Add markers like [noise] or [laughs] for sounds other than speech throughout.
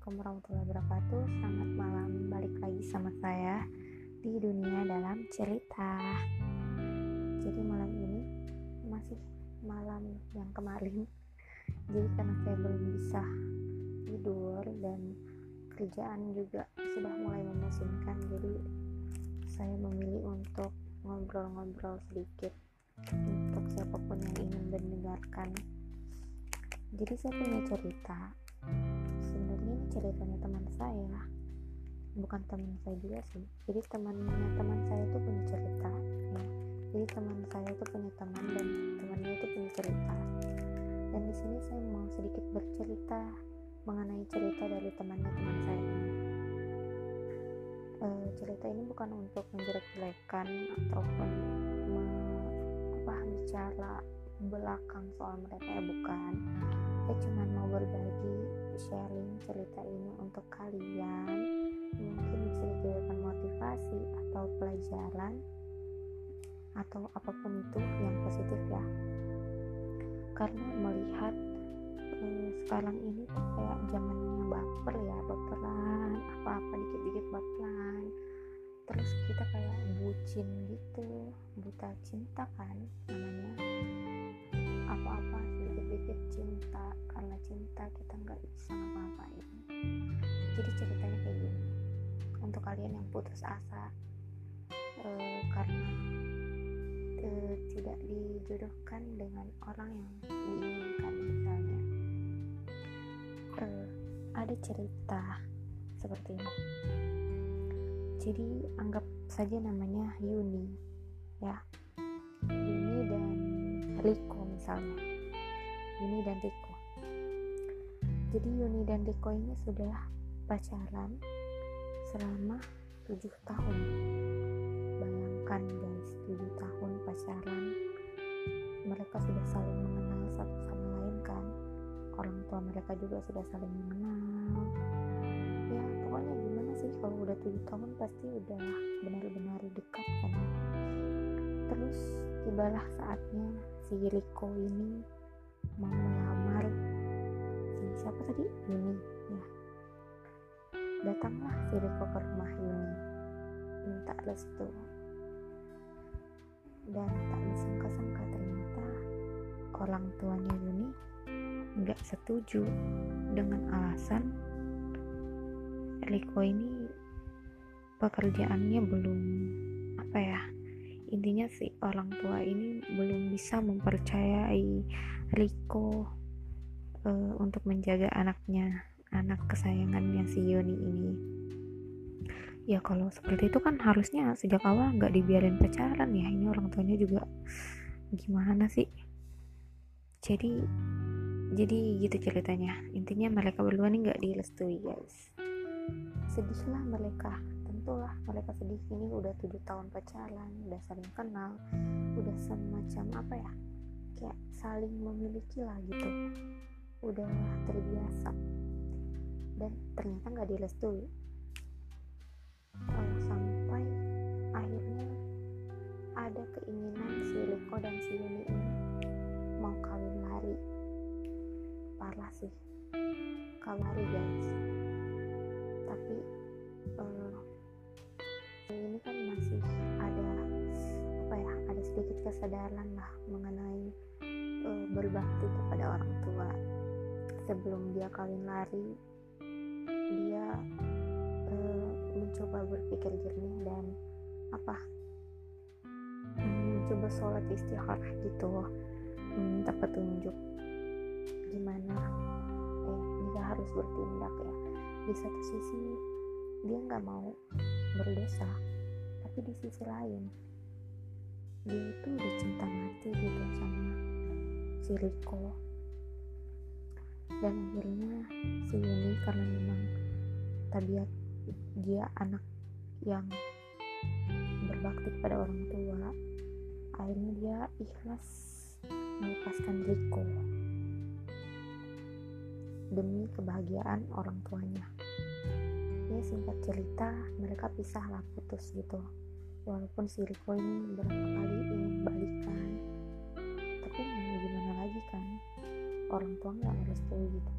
Assalamualaikum warahmatullahi wabarakatuh. Selamat malam, balik lagi sama saya Di dunia dalam cerita. Jadi malam ini Masih malam yang kemarin. Jadi karena saya belum bisa Tidur dan Kerjaan juga sudah mulai memusingkan Jadi Saya memilih untuk Ngobrol-ngobrol sedikit Untuk siapa pun yang ingin mendengarkan. Jadi saya punya cerita ceritanya teman saya. Bukan teman saya juga sih. Jadi temannya teman saya itu punya cerita ya. jadi teman saya itu punya teman dan temannya itu punya cerita. Dan di sini saya mau sedikit bercerita mengenai cerita dari temannya teman saya e, cerita ini bukan untuk menjelek-jelekan ataupun me, apa bicara belakang soal mereka ya bukan. Saya cuma mau berbagi sharing cerita ini untuk kalian. Mungkin bisa dijadikan motivasi atau pelajaran atau apa pun itu yang positif ya. Karena melihat eh, sekarang ini tuh kayak zamannya baper ya baperan apa-apa dikit-dikit baperan. Terus kita kayak bucin gitu buta cinta kan namanya apa-apa sedikit-sedikit cinta karena cinta kita nggak bisa ngapa-ngapain. Jadi ceritanya kayak gini untuk kalian yang putus asa uh, karena uh, tidak dijodohkan dengan orang yang diinginkan misalnya uh, ada cerita seperti ini. Jadi anggap saja namanya Yuni ya. Yuni dan Riko misalnya. Yuni dan Riko jadi Yuni dan Riko ini sudah pacaran selama tujuh tahun. Bayangkan guys tujuh tahun pacaran mereka sudah saling mengenal satu sama lain kan. Orang tua mereka juga sudah saling mengenal. Ya pokoknya gimana sih kalau udah tujuh tahun pasti udah benar-benar dekat kan. Terus tibalah saatnya si Riko ini mau melamar si siapa tadi? Yuni ya. Datanglah si Riko ke rumah Yuni. Minta restu. Dan tak disangka-sangka ternyata orang tuanya Yuni nggak setuju dengan alasan Riko ini pekerjaannya belum apa ya intinya si orang tua ini belum bisa mempercayai Riko uh, untuk menjaga anaknya anak kesayangannya si Yoni ini. Ya kalau seperti itu kan harusnya sejak awal nggak dibiarin pacaran ya. Ini orang tuanya juga gimana sih? Jadi jadi gitu ceritanya. Intinya mereka berdua nih nggak direstui guys. Sedihlah mereka tentulah mereka sedih. Ini udah tujuh tahun pacaran udah saling kenal udah semacam apa ya kayak saling memiliki lah gitu. Udah terbiasa. Dan ternyata nggak direstui. Uh, sampai akhirnya ada keinginan si Riko dan si Yuni ini mau kawin lari. Parah sih. Kawin lari guys. Tapi uh, ini kan masih ada apa ya ada sedikit kesadaran lah mengenai uh, berbakti kepada orang tua. Sebelum dia kawin lari dia uh, mencoba berpikir jernih dan apa mencoba sholat istikharah gitu. Minta petunjuk gimana eh dia harus bertindak ya. Di satu sisi dia nggak mau berdosa tapi di sisi lain dia itu udah cinta mati gitu sama si Riko dan akhirnya si Yuni karena memang tabiat dia anak yang berbakti kepada orang tua akhirnya dia ikhlas melepaskan Riko demi kebahagiaan orang tuanya singkat cerita mereka pisah lah putus gitu. Walaupun si Riko ini berapa kali ingin balikan. Tapi mau gimana lagi kan? Orang tua nggak merestui gitu.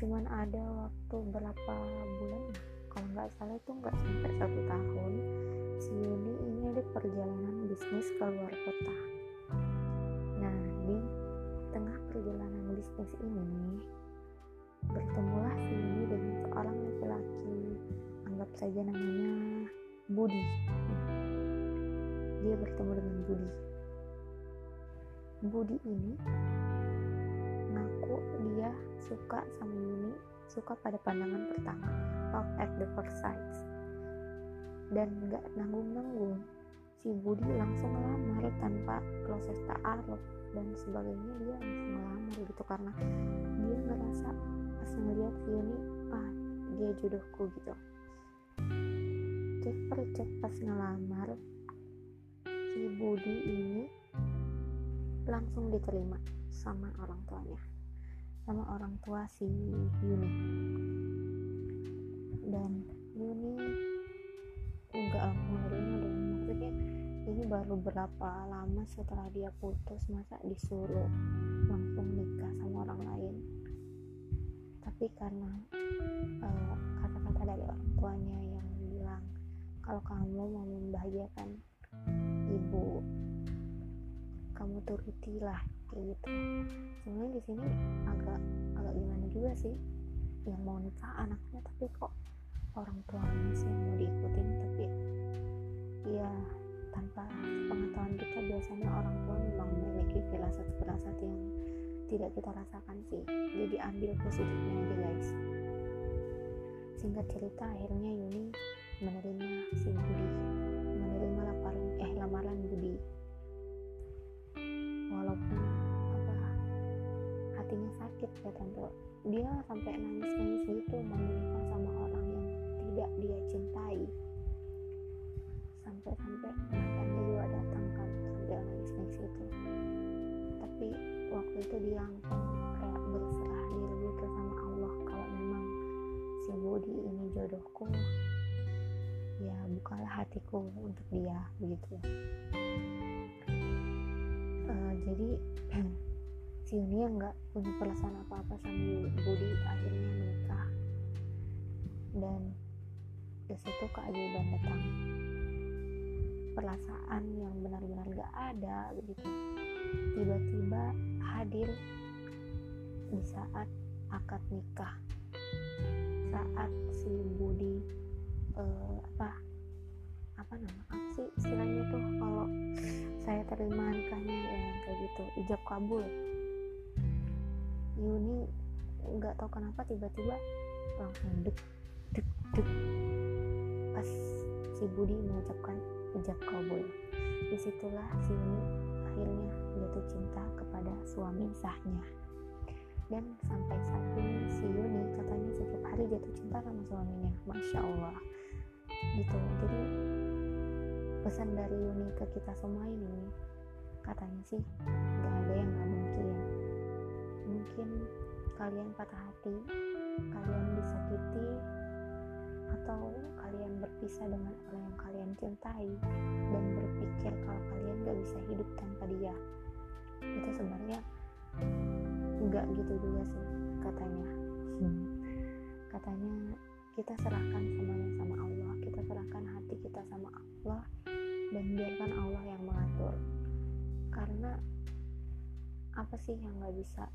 Cuman ada waktu berapa bulan kalau nggak salah itu nggak sampai satu tahun si Yuni ini ada perjalanan bisnis ke luar kota. Nah di tengah perjalanan bisnis ini bertemulah saja namanya Budi. Dia bertemu dengan Budi. Budi ini ngaku dia suka sama Yuni suka pada pandangan pertama love at the first sight. Dan gak nanggung-nanggung si Budi langsung ngelamar tanpa proses ta'aruf dan sebagainya dia langsung ngelamar gitu karena dia ngerasa pas ngeliat Yuni ah dia jodohku gitu jadi cek pas ngelamar si Budi ini langsung diterima sama orang tuanya sama orang tua si Yuni. Dan Yuni enggak langsung nerima dong. Maksudnya ini baru berapa lama setelah dia putus masa disuruh langsung nikah sama orang lain? Tapi karena eh, kata-kata dari orang tuanya bilang kalau kamu mau membahagiakan ibu kamu turutilah kayak gitu. Sebenarnya di sini agak agak gimana juga sih yang mau nikah anaknya tapi kok orang tuanya sih yang mau diikutin tapi ya tanpa pengetahuan kita biasanya orang tua memang memiliki firasat-firasat yang tidak kita rasakan sih. Jadi ambil positifnya aja guys. Singkat cerita akhirnya Yuni menerima si Budi menerima laparan eh lamaran Budi. Walaupun hatinya sakit ya tante. Dia sampai nangis-nangis gitu mau sama orang yang tidak dia cintai. Sampai-sampai mantannya juga datang kan sambil nangis-nangis itu tapi waktu itu dia hatiku untuk dia begitu. Uh, jadi [clears throat] si Yuni yang nggak punya perasaan apa-apa sama Budi akhirnya menikah. Dan di situ keajaiban datang. Perasaan yang benar-benar gak ada begitu. Tiba-tiba hadir di saat akad nikah. Saat si Budi ijab kabul. Yuni nggak tahu kenapa tiba-tiba langsung dek dek dek. Pas si Budi mengucapkan ijab kabul. Di situlah si Yuni akhirnya jatuh cinta kepada suami sahnya. Dan sampai saat ini si Yuni katanya setiap hari jatuh cinta sama suaminya. Masya Allah. Gitu. Jadi pesan dari Yuni ke kita semua ini katanya sih yang nggak mungkin. Mungkin kalian patah hati kalian disakiti atau kalian berpisah dengan orang yang kalian cintai dan berpikir kalau kalian gak bisa hidup tanpa dia. Itu sebenarnya enggak gitu juga sih katanya. Hmm. katanya kita serahkan semuanya sama Allah. Kita serahkan hati kita sama Allah dan biarkan Allah yang mengatur apa sih yang gak bisa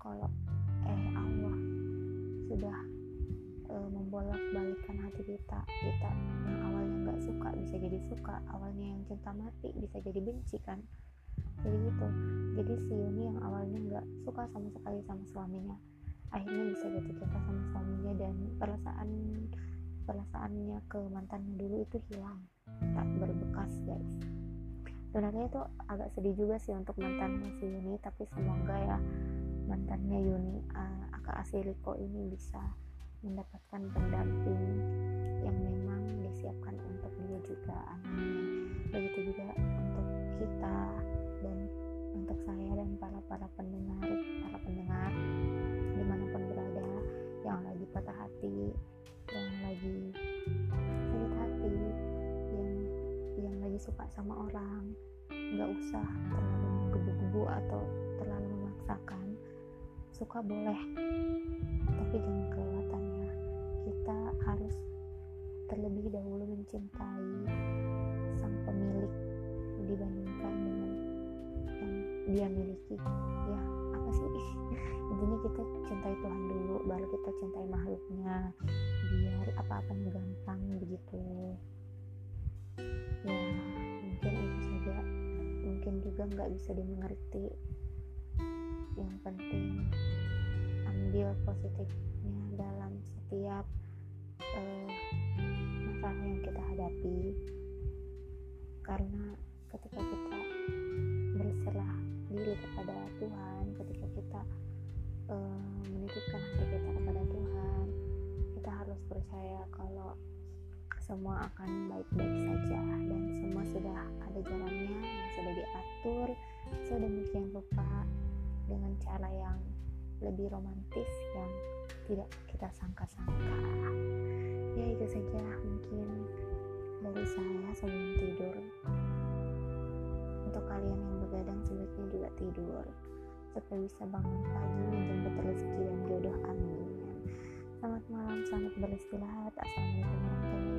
kalau eh Allah sudah e, membolak-balikan hati kita kita yang awalnya nggak suka bisa jadi suka awalnya yang cinta mati bisa jadi benci kan? Jadi gitu. Jadi si Yuni yang awalnya nggak suka sama sekali sama suaminya akhirnya bisa jatuh cinta sama suaminya dan perasaan perasaannya ke mantannya dulu itu hilang. Tak berbekas guys sebenarnya itu agak sedih juga sih untuk mantannya si Yuni tapi semoga ya mantannya Yuni uh, Aka Asiliko ini bisa mendapatkan pendamping yang memang disiapkan untuk dia juga. Anaknya begitu juga untuk kita dan untuk saya dan para para pendengar para pendengar di mana pun berada yang lagi patah hati yang lagi suka sama orang. Nggak usah terlalu menggebu-gebu atau terlalu memaksakan. Suka boleh tapi jangan kelewatan ya. Kita harus terlebih dahulu mencintai sang pemilik dibandingkan dengan yang dia miliki. Ya apa sih? [laughs] Intinya kita cintai Tuhan dulu baru kita cintai makhluknya. Biar apa-apanya gampang begitu juga nggak bisa dimengerti. Yang penting ambil positifnya dalam setiap uh, masalah yang kita hadapi. Karena ketika kita berserah diri kepada Tuhan ketika kita uh, semua akan baik-baik saja dan semua sudah ada jalannya yang sudah diatur sedemikian rupa dengan cara yang lebih romantis yang tidak kita sangka-sangka. Ya itu saja mungkin dari saya sebelum tidur. Untuk kalian yang begadang sebaiknya juga tidur. Supaya bisa bangun pagi menjemput rezeki dan jodoh amin. Selamat malam selamat beristirahat. Assalamualaikum warahmatullahi